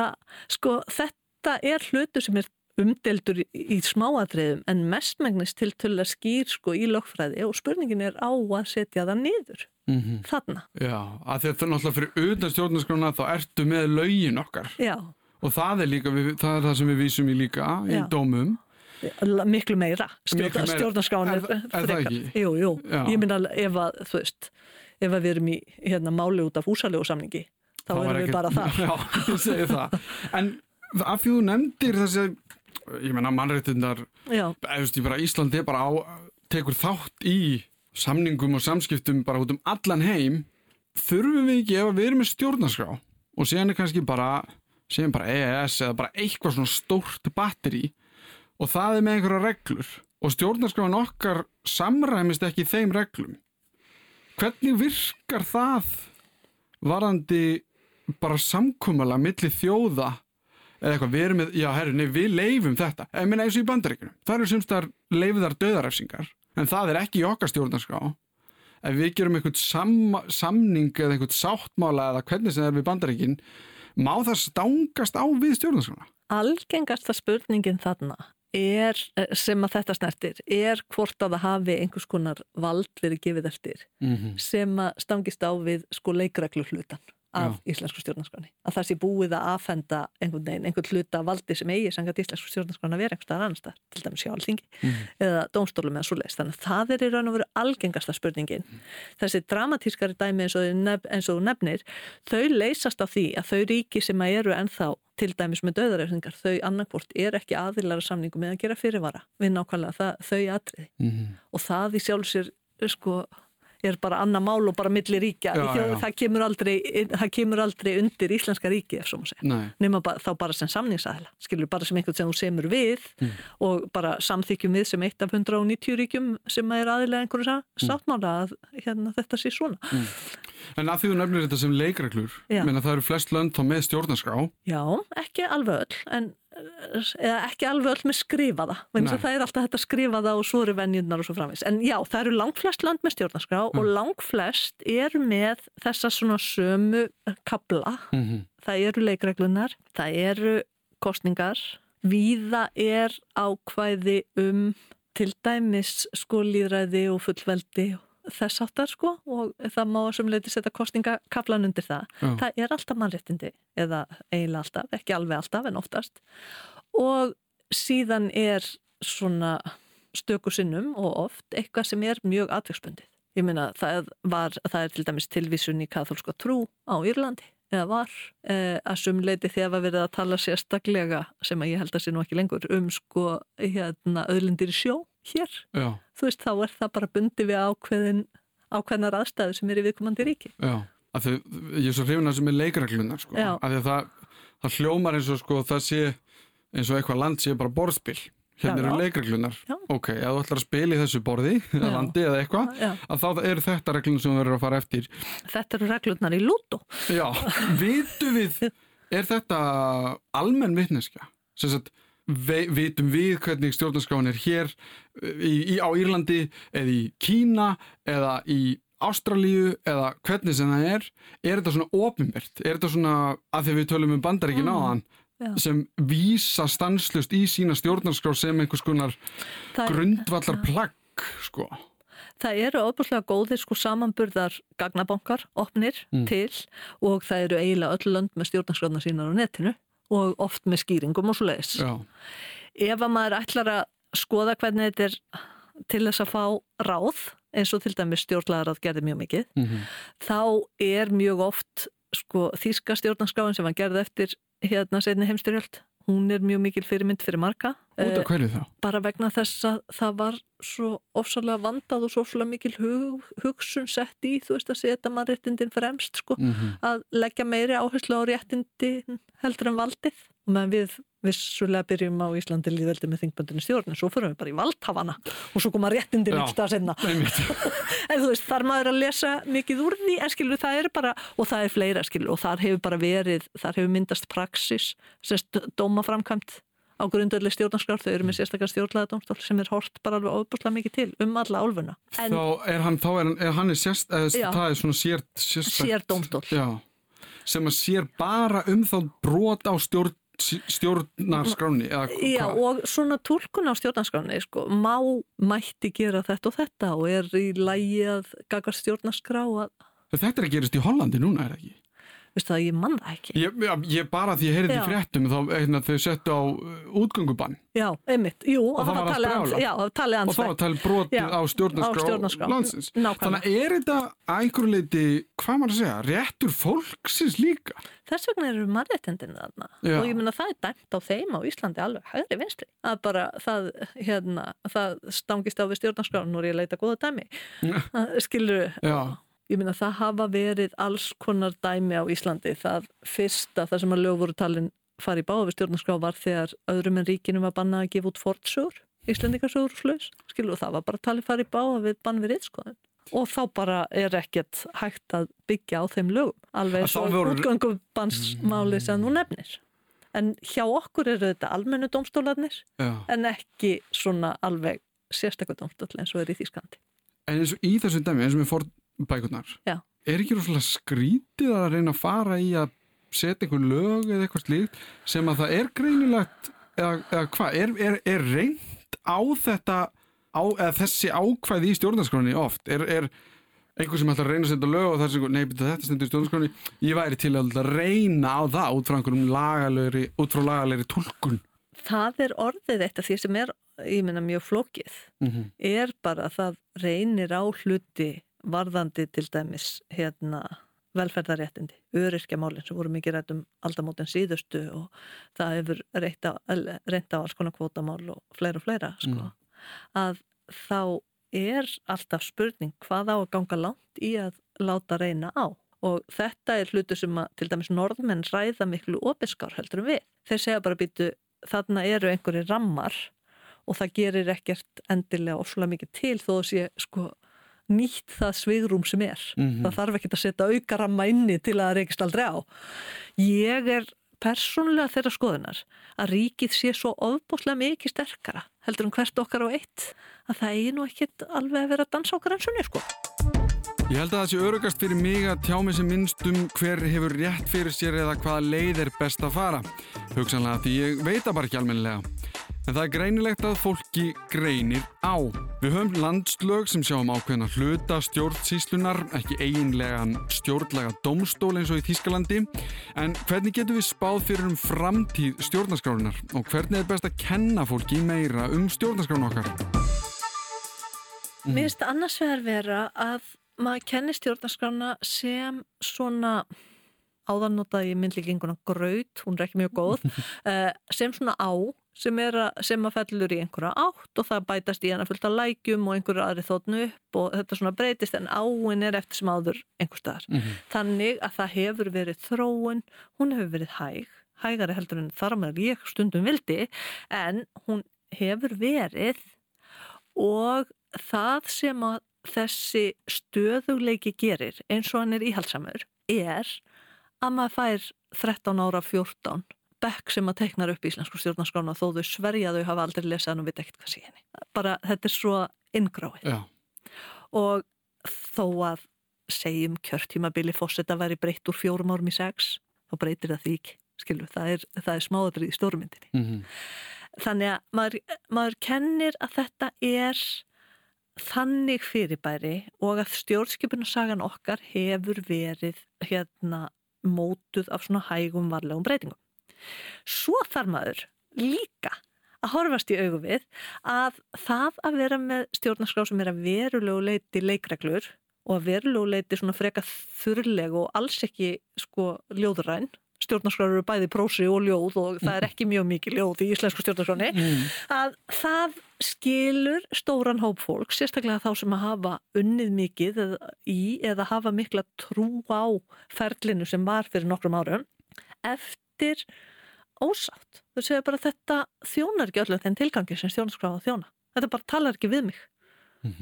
sko þetta er hlutu sem er umdeldur í smáadriðum en mestmægnist til að skýr sko í lokfræði og spurningin er á að setja það niður mm -hmm. þarna. Já, að þetta er náttúrulega fyrir auðvitað stjórnarskrána þá ertu með laugin okkar Já. og það er líka, það er það sem við vísum í líka í Já. dómum miklu meira Miklu meira. stjórnarskráin Er það- er það ekki? Jú, jú, Já. ég minna ef að þú veist, ef að við erum í hérna máli út af húsalegu samningi þá Það erum við ekkert- bara þar Já, ég segi það. En af því þú nefndir þessi, ég menna bara Íslandi er bara á, tekur þátt í samningum og samskiptum bara út um allan heim, þurfum við ekki ef að við erum með stjórnarskrá og síðan er kannski bara, síðan bara EES eða bara eitthvað svona stórt batteri og það er með einhverja reglur. Og stjórnarskráin okkar samræmist ekki þeim reglum. Hvernig virkar það varandi bara samkúmala milli þjóða eða eitthvað, við erum með, já herru, nei, við leifum þetta, ég meina eins og í bandaríkunum það eru semstar leifiðar döðarefsingar en það er ekki í okkar stjórnarskrá. Ef við gerum eitthvað sam, samning eða eitthvað sáttmála eða hvernig sem er við bandaríkin má það stangast á við stjórnarskrána? Algengasta spurningin þarna er, eh, sem að þetta snertir, er hvort að það hafi einhvers konar vald verið gefið eftir mm -hmm. sem að stangist á við sko leikreglu hlutan af íslensku stjórnarskráni. Að það sé búið að afhenda einhvern veginn, einhvern hluta valdi sem eigi sangat íslensku stjórnarskráni að vera einhvern staðar annars til dæmis sjálfþingi Mhm. eða dómstólum eða svo leiðist. Þannig að það er í raun og veru algengasta spurningin. Þessi dramatískari dæmi eins og, nef, eins og nefnir, þau leysast á því að þau ríki sem að eru ennþá til dæmis með döðarefningar, þau annarkvort er ekki aðilara samningum með að gera fyrirvara við nákvæmlega það, þau atriði Mhm. og það í sjálf sér sko, er bara annað mál og bara milli ríkja Já, Þjóð, já. Það, kemur aldrei, það kemur aldrei undir íslenska ríki nema þá bara sem samningsæðila skilur bara sem einhvern sem þú semur við Mm. og bara samþykjum við sem eitt af 190 ríkjum sem er aðilega einhverju Mm. sáttmála að hérna, þetta sé svona en að því þú nefnir þetta sem leikreglur menna það eru flest lönd þá með stjórnarskrá. Já, ekki alveg öll en eða ekki alveg öll með skrifaða. Það er alltaf þetta skrifaða og svo eru venjurnar og svo framvegis. En já, það eru langflest land með stjórnarskrá og langflest eru með þessa svona sömu kabla mm -hmm. það eru leikreglunar, það eru kostningar, víða er ákvæði um til dæmis líðræði og fullveldi þess áttar sko og það má sem leiti setja kostningakaflan undir það. Já. Það er alltaf mannréttindi eða eiginlega alltaf, ekki alveg alltaf en oftast og síðan er svona stöku sinnum og oft eitthvað sem er mjög atvegsbundið. Ég meina það, var, það er til dæmis tilvísun í katholska trú á Írlandi eða var eh, að sumleiti þegar var verið að tala sérstaklega sem að ég held að sé nú ekki lengur um sko hérna öðlindir í sjó hér. Já, Þú veist þá er það bara bundi við ákveðin ákveðnar aðstæður sem er í viðkomandi ríki. já að því, ég er svo hrifin að sem er leikreglunar sko. Að því að það, það hljómar eins og sko, það sé eins og eitthvað land sé bara borðspil hérna Já, eru leikreglunar Já. ok, ef þú ætlar að spila í þessu borði Já. landi eða eitthvað að þá eru þetta reglunum sem þú verður að fara eftir Þetta eru reglurnar í lútu. Já, vitum við er þetta almenn vitneskja sem sagt, ve- vitum við hvernig stjórnarskráin er hér í, í, á Írlandi eða í Kína eða í Ástralíu eða hvernig sem það er er þetta svona ofinbert er þetta svona, að því við tölum um bandaríkin Mm, áðan já. sem vísa stanslust í sína stjórnarskrá sem einhvers konar grundvallar plagg sko. Það eru ofbúrslega góðir sko samanburðar gagnabankar, opnir Mm. til og það eru eiginlega öll lönd með stjórnarskrána sínar á netinu og oft með skýringum og svo leiðis. Ef að maður ætlar að skoða hvernig þetta er til þess að fá ráð, eins og til dæmis stjórnlagarað gerði mjög mikið, mm þá er mjög oft sko þýska stjórnarskráin sem var gerð eftir hérna setni heimstyrjöld. Hún er mjög mikil fyrirmynd fyrir marga. út Eh, af hverju þá? bara vegna þess að það var svo ofsalega vandað og svo ofsalega mikil hug, hugsun sett í, þú veist að setja mannréttindin fremst sko, Mm að leggja meiri áherslu á réttindi heldur en valdið meðan við vissulega byrjum á Íslandi líðveldi með þingböndinu stjórn en svo fyrir við bara í valdhafana og svo koma réttindin ekki stað senna en þú veist, þar maður að lesa mikið úr því en skilur það er bara, og það er fleira skilur og þar hefur bara verið, þar hefur myndast praxis, sérst dómaframkvæmt á grundöldi stjórnarskrár, þau eru með sérstakar stjórnlega sem er hort bara alveg óbúslega mikið til um alla álfuna. En þá er hann, þá er hann, er hann er sérst, eða, Já. það er svona sér, sér dómstól. Já, sem að sér bara um þá brot á stjórn, stjórnarskráni Já, og svona túlkun á stjórnarskráni, sko, má mætti gera þetta og þetta og er í lægi að gagast stjórnarskrá að Þetta er að gerast í Hollandi núna, er ekki? Vistu það, ég mann það ekki. Ég, ég bara því ég heyrði Já. í fréttum þá hérna, þau settu á uh, útgöngubann Já, einmitt, jú, Og það var að ans- Já, það talið og það var ansvægt. talið brotið Já, á stjórnarskrá, landsins. Nákvæmlega. Þannig að er þetta að einhverju leiti, hvað maður að segja, réttur fólksins líka? Þess vegna eru mannréttindin þarna Já. og ég meina það er dæmt á þeim á Íslandi alveg hægri vinstri. Að bara það, hérna, það stangist á við stjórnarskráin og ég leita góða dæmi. Skilur, ég meina það hafa verið alls konar dæmi á Íslandi. Það fyrsta, það sem að lög voru talin fari í báða við stjórnarskrá var þegar öðrum en ríkinu var bannað að gefa út fortsögur, Íslandingarsögur og slaus. Skilur, og það var bara talið fari í báða við bann við reytskoðun. Og þá bara er ekkert hægt að byggja á þeim lögum. Alveg og voru- útgöngubannsmáli sem þú nefnir. En hjá okkur eru þetta almennu dómstólarnir já. en ekki svona alveg sérstaklega dómstóll eins og er í Þýskandi. En eins og í þessu dæmi, eins og með fórbækurnar, Já. er ekki rosalega skrítið að reyna að fara í að setja einhver lög eða eitthvað slíkt sem að það er greinilegt eða, eða hvað, er, er, er reynd á þetta, á, eða þessi ákvæði í stjórnarskráni oft, er, er einhver sem ætlar að reyna að setja lög og það er sem, nei, byrja, þetta stendur í stjórnarskráni, ég væri til að reyna á það út frá einhverjum lagalegri, út frá lagalegri tólkun. Það er orðið eitt af því sem er, ég meina, mjög flókið. Mm er bara að það reynir á hluti varðandi til dæmis hérna velferðaréttindi, öryrkjamálinn sem voru mikið rætt um aldamótin síðustu og það hefur reynt á, alls konar kvótamál og fleira og fleira sko. að þá er alltaf spurning hvað á að ganga langt í að láta reyna á og þetta er hlutu sem að til dæmis norðmenn ræða miklu opiskár heldur við. Þeir segja bara býtu þarna eru einhverju rammar og það gerir ekkert endilega ofslega mikið til þó að sé sko nýtt það svigrum sem er. Mhm. Það þarf ekki að setja aukaramma inni til að það reykist aldrei á. Ég er persónulega þeirra skoðunar að ríkið sé svo ofbúslega mikið sterkara heldur en hvert okkar á eitt að það eigi nú ekkit alveg að vera að dansa okkar ensunni sko. Ég held að það sé örugast fyrir mig að tjá mig sem minnst um hver hefur rétt fyrir sér eða hvaða leið er best að fara. Hugsanlega því ég veit það bara ekki almennilega. En það er greinilegt að fólki greinir á. Við höfum landslög sem sjáum ákveðna hluta stjórnsíslunar, ekki eiginlegan stjórnlega domstól eins og í Þýskalandi. En hvernig getum við spáð fyrir um framtíð stjórnarskrárunar og hvernig er best að kenna fólki meira um stjórnarskrárun okkar? Mér finnst annars vegar vera að maður kenni stjórnarskrána sem svona áðannotaði í myndlíkinguna graut, hún er ekki mjög góð, eh, sem svona á sem, að, sem að fellur í einhverja átt og það bætast í hana fullt af lækjum og einhverju aðri þóttnu upp og þetta svona breytist en áin er eftir sem áður einhver staðar. Mhm. Þannig að það hefur verið þróun, hún hefur verið hæg, hægari heldur en þar með ég stundum vildi, en hún hefur verið og það sem að þessi stöðugleiki gerir eins og hann er íhaldsamur er að maður fær 13 ára 14 bekk sem að teiknar upp íslensku stjórnarskrána þó þau sverja þau hafa aldrei lesað og veit ekkert hvað sé henni. Bara þetta er svo inngráið og þó að segjum kjörtímabili fórseta væri breytt úr fjórum árum í sex þá breytir það því ekki, skilur, það er, er smáðrið í stórmyndinni. Mm Þannig að maður, maður kennir að þetta er þannig fyrirbæri og að stjórnskipunarsagan okkar hefur verið hérna mótuð af svona hægum varlegum breytingum. Svo þarf maður líka að horfast í augu við að það að vera með stjórnarskrá sem er að verulegu leiti leikreglur og að verulegu leiti svona freka þurrleg og alls ekki sko ljóðræn stjórnarskráður eru bæði prósi og ljóð og það er ekki mjög mikið ljóð í íslensku stjórnarskráni Mm. að það skilur stóran hóp fólk, sérstaklega þá sem að hafa unnið mikið eða, í eða hafa mikla trú á ferlinu sem var fyrir nokkrum árum eftir ósátt. Þau segja bara þetta þjónar ekki öllum þenn tilgangi sem stjórnarskráða þjóna. Þetta bara talar ekki við mig.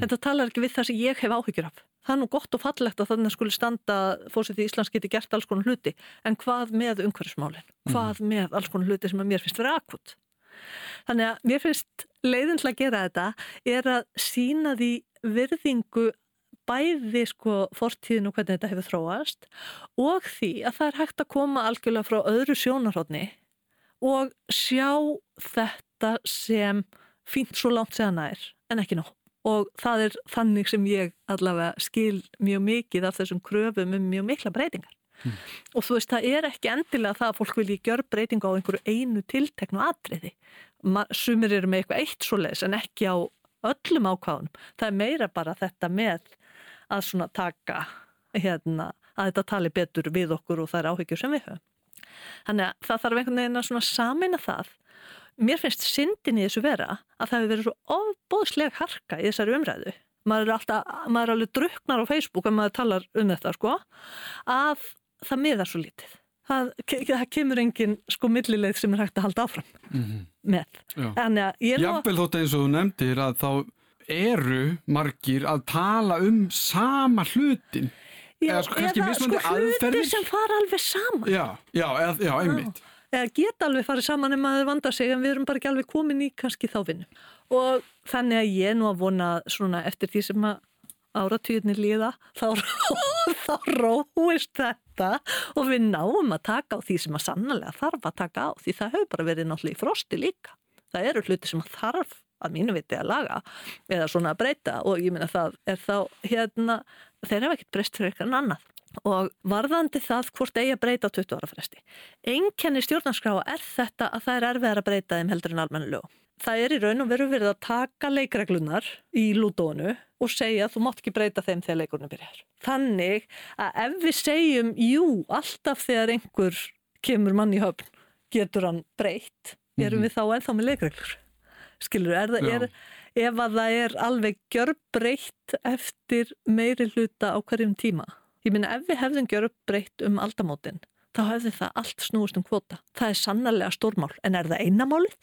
Þetta talar ekki við það sem ég hef áhyggjur af. Það er nú gott og fallegt að þannig skuli standa fórsett í Íslands geti gert alls konar hluti en hvað með umhverfismálinn? Hvað með alls konar hluti sem að mér finnst vera akut? Þannig að mér finnst leiðin til að gera þetta er að sína því virðingu bæði sko fortíðin og hvernig þetta hefur þróast og því að það er hægt að koma algjörlega frá öðru sjónarhóttni og sjá þetta sem fínt svo langt segja nær en ekki nóg. Og það er þannig sem ég allavega skil mjög mikið af þessum kröfum um mjög mikla breytingar. og þú veist, það er ekki endilega það að fólk vilji gjör breytingu á einhverju einu tilteknu atriði. Sumir eru með eitthvað eitt svoleiðis en ekki á öllum ákváðunum. Það er meira bara þetta með að svona taka hérna, að þetta tali betur við okkur og það er áhyggjur sem við höfum. Þannig að það þarf einhvern veginn að svona samina það. Mér finnst syndin í þessu vera að það hefur verið svo ofbóðsleg harka í þessari umræðu. Maður er, alltaf, maður er alveg druknar á Facebook ef maður talar um þetta sko, að það miðar svo lítið. Það, það kemur engin sko millileið sem er hægt að halda áfram með. Já. Að ég er nú Jafnvel þótt eins og þú nefndir að þá eru margir að tala um sama hlutin. Já, eða sko eða sko hluti aðferðir. sem fara alveg saman. Já, já, eða, já, einmitt. Eða geta alveg farið saman ef maður vandar sig en við erum bara ekki alveg komin í kannski þá vinnu. Og þannig að ég er nú að vona svona eftir því sem að áratýðinni líða þá, þá róist þetta og við náum að taka á því sem að sannlega þarf að taka á því það hefur bara verið náttúrulega í frosti líka. Það eru hluti sem að þarf að mínu viti að laga eða svona að breyta og ég meina það er þá hérna, þeir hafa ekkert breyst fyrir eitthvað annað. Og varðandi það hvort eigi að breyta á 20 ára fresti. Einkenni stjórnarskráa er þetta að það er erfiðar að breyta þeim heldur en almennu lög. Það er í raun og veru verið að taka leikreglunar í lúdónu og segja að þú mátt ekki breyta þeim þegar leikurinn byrjar. Þannig að ef við segjum, jú, alltaf þegar einhver kemur mann í höfn, getur hann breytt, erum við þá ennþá með leikreglur. Skilur, er það, er, ef að það er alveg gjörbreytt eftir meiri hluta á hverjum tíma. Ég minna ef við hefðum gjörbreytt um aldamótin, þá hefði það allt snúist um kvota. Það er sannarlega stórmál, en er það einamálið?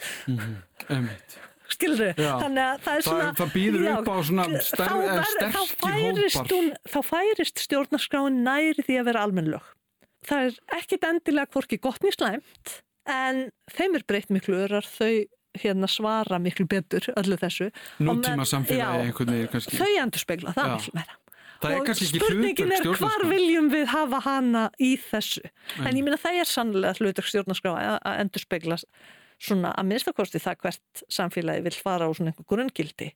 Einmitt. Skilur, Já. þannig að það er Það- svona... það býður Já, upp á svona þá sterkir færist hópar. Þá færist stjórnarskráin næri því að vera almennlög. Það er ekkit endilega hvorki gott nýr slæmt, en þeim er breytt miklu örar, þau hérna svara miklu betur öllu þessu. Nútíma samfélagi einhvern veginn kannski. Þau endur spegla það miklu meira. Og spurningin er hvar viljum við hafa hana í þessu? En ég minna það er sannlega hlutverk stjórnarskrá að, endur spegla svona að minnstakosti það hvert samfélagi vil fara á svona einhver grunngildi.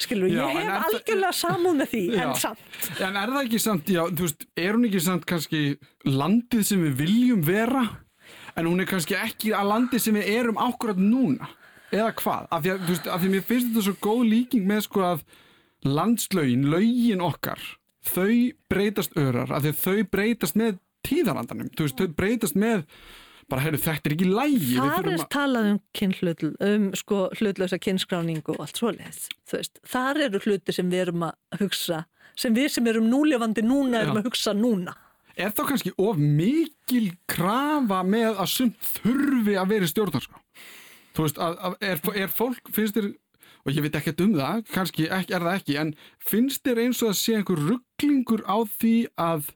Skilur, Já, ég en hef það- algjörlega samúð með því Já. en samt. En er það ekki samt, já, þú veist, er hún ekki samt kannski landið sem við viljum vera, en hún er kannski ekki að landið sem við erum ákvörðat núna, eða hvað? Af því að, þú veist, af því að mér finnst þetta svo góð líking með sko að landslögin, lögin okkar, þau breytast örar, af því þau breytast með tíðarandanum, þú veist, þau breytast með, bara, heyrðu, þetta er ekki lægi, þar er að, talað um, kynhlut, um sko, hlutlösa kynskráningu og allt svoleiðis þar eru hluti sem við erum að hugsa sem við sem erum núlefandi núna erum Já. að hugsa núna er þá kannski of mikil krafa með að sumt þurfi að vera í stjórnarskrá? Þú veist, að, að er, er fólk, finnst þér, og ég veit ekkert um það, kannski ekki, er það ekki, en finnst þér eins og að sé einhver rugglingur á því að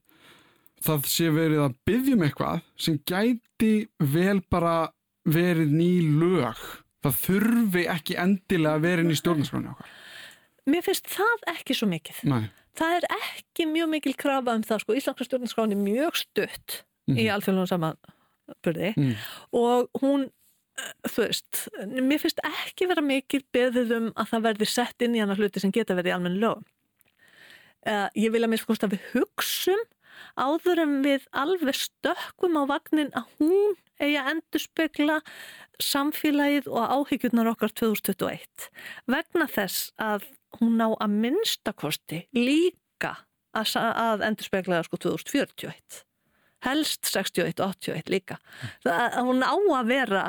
það sé verið að byggja um eitthvað sem gæti vel bara verið ný lög. Það þurfi ekki endilega að vera inn í stjórnarskráni okkar. mér finnst það ekki svo mikið Nei. það er ekki mjög mikil krafa um það sko, Íslandska stjórnarskráin er mjög stutt í alþjóðlunum samanburði Mm. og hún þú veist, mér finnst ekki vera mikil beðið um að það verði sett inn í hana hluti sem geta verið í almenn lögum uh, ég vil að mér sko að við hugsum áður en við alveg stökkum á vagnin að hún eigi að endurspegla samfélagið og áhyggjurnar okkar 2021 vegna þess að hún ná að minnstakosti líka að, að endurspegla það sko 2041 helst 61 og 81 líka. Það, hún á að vera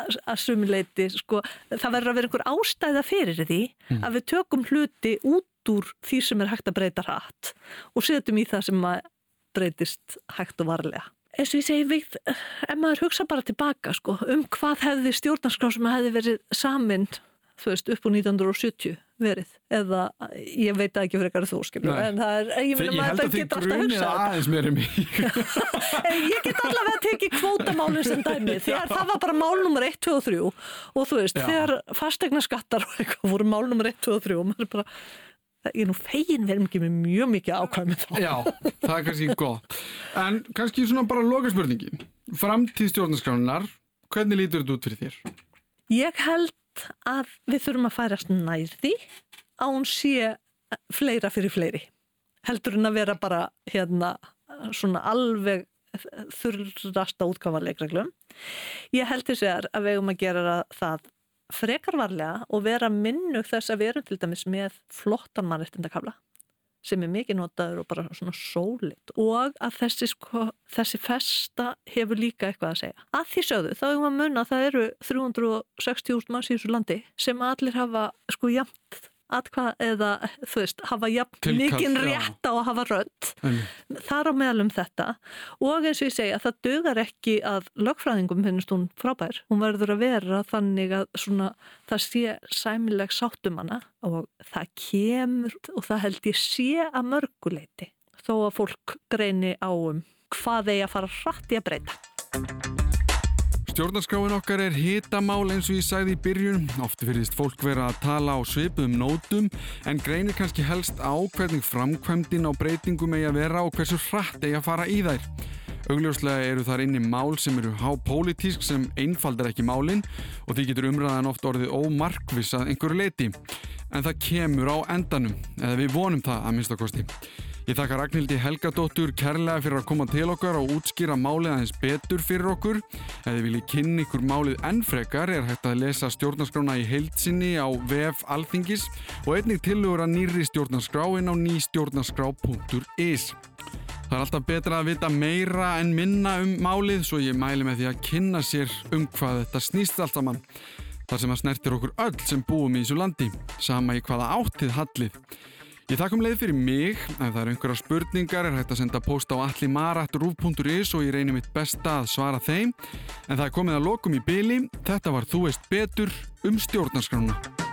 að að sumuleiti sko, það verður að vera einhver ástæða fyrir því að við tökum hluti út úr því sem er hægt að breyta hratt og setjum í það sem að breytist hægt og varlega. Eins og ég segi, við, ef maður hugsa bara tilbaka sko, um hvað hefði stjórnarskrá sem hefði verið samin þú veist, upp úr 1970 verið eða ég veit það ekki eitthvað þú skilur Nei. en það er, ég, ég maður að þið getur alltaf hugsað aðeins mér um ég get allavega að tekið kvótamálinn sem dæmi þegar það var bara mál nummer 1, 2 og 3 og þú veist, Já. þegar fastegna skattar og eitthvað voru mál nummer 1, 2 og 3 og maður er bara, það er nú fegin verðum ekki með mjög mikið ákvæmi þá Já, það er kannski gott. En kannski svona bara loka spurningi. Framtíð stjórnarskránunar, hvernig lítur þetta út fyrir þér? Ég held að við þurfum að færast nær því að hún sé fleira fyrir fleiri heldur en að vera bara hérna svona alveg þurrasta útgáfa leikreglum. Ég held þess að við hefum að gera það frekarvarlega og vera minnug þess að við erum til dæmis með flottan mannrettindakafla sem er mikið notaður og bara svona sólit og að þessi, sko, þessi festa hefur líka eitthvað að segja. Að því sögðu þá hefum við að munna að það eru 360.000 manns í þessu landi sem allir hafa sko jæmt atkvað eða þú veist hafa jafn mikinn rétt á að hafa rödd. Þar á meðal um þetta. Og eins og ég segja það dögar ekki að lögfræðingum finnst hún frábær. Hún verður að vera þannig að svona, það sé sæmileg sáttumanna og það kemur og það held ég sé að mörguleiti þó að fólk greini á um hvað eigi að fara hratt í að breyta Stjórnarskráin okkar er hitamál eins og ég sagði í byrjun. Ofti verðist fólk vera að tala á svipum nótum en greinir kannski helst á hvernig framkvæmdinn á breytingum eigi að vera og hversu hratt eigi að fara í þær. Augljóslega eru þar inni mál sem eru hápolítísk sem einfaldar ekki málinn og því getur umræðan oft orðið ómarkvissað einhverju leiti. En það kemur á endanum, eða við vonum það að minnstakosti. Ég þakka Ragnhildi Helgadóttur kærlega fyrir að koma til okkar og útskýra málið aðeins betur fyrir okkur. Ef þið viljið kynni ykkur málið ennfrekar er hægt að lesa stjórnarskrána í heilsinni á VF Alþingis og einnig tilugur að nýri stjórnarskráin á nýstjórnarskrá.is. Það er alltaf betra að vita meira en minna um málið svo ég mæli með því að kynna sér um hvað þetta snýst allt saman. Þar sem að snertir okkur öll sem búum í þessu landi, sama í hvaða áttið hallið. Ég þakkum leið fyrir mig, ef það eru einhverja spurningar er hægt að senda post á allimarat.ruf.is og ég reynir mitt besta að svara þeim. En það er komið að lokum í byli, þetta var Þú veist betur um stjórnarskrána.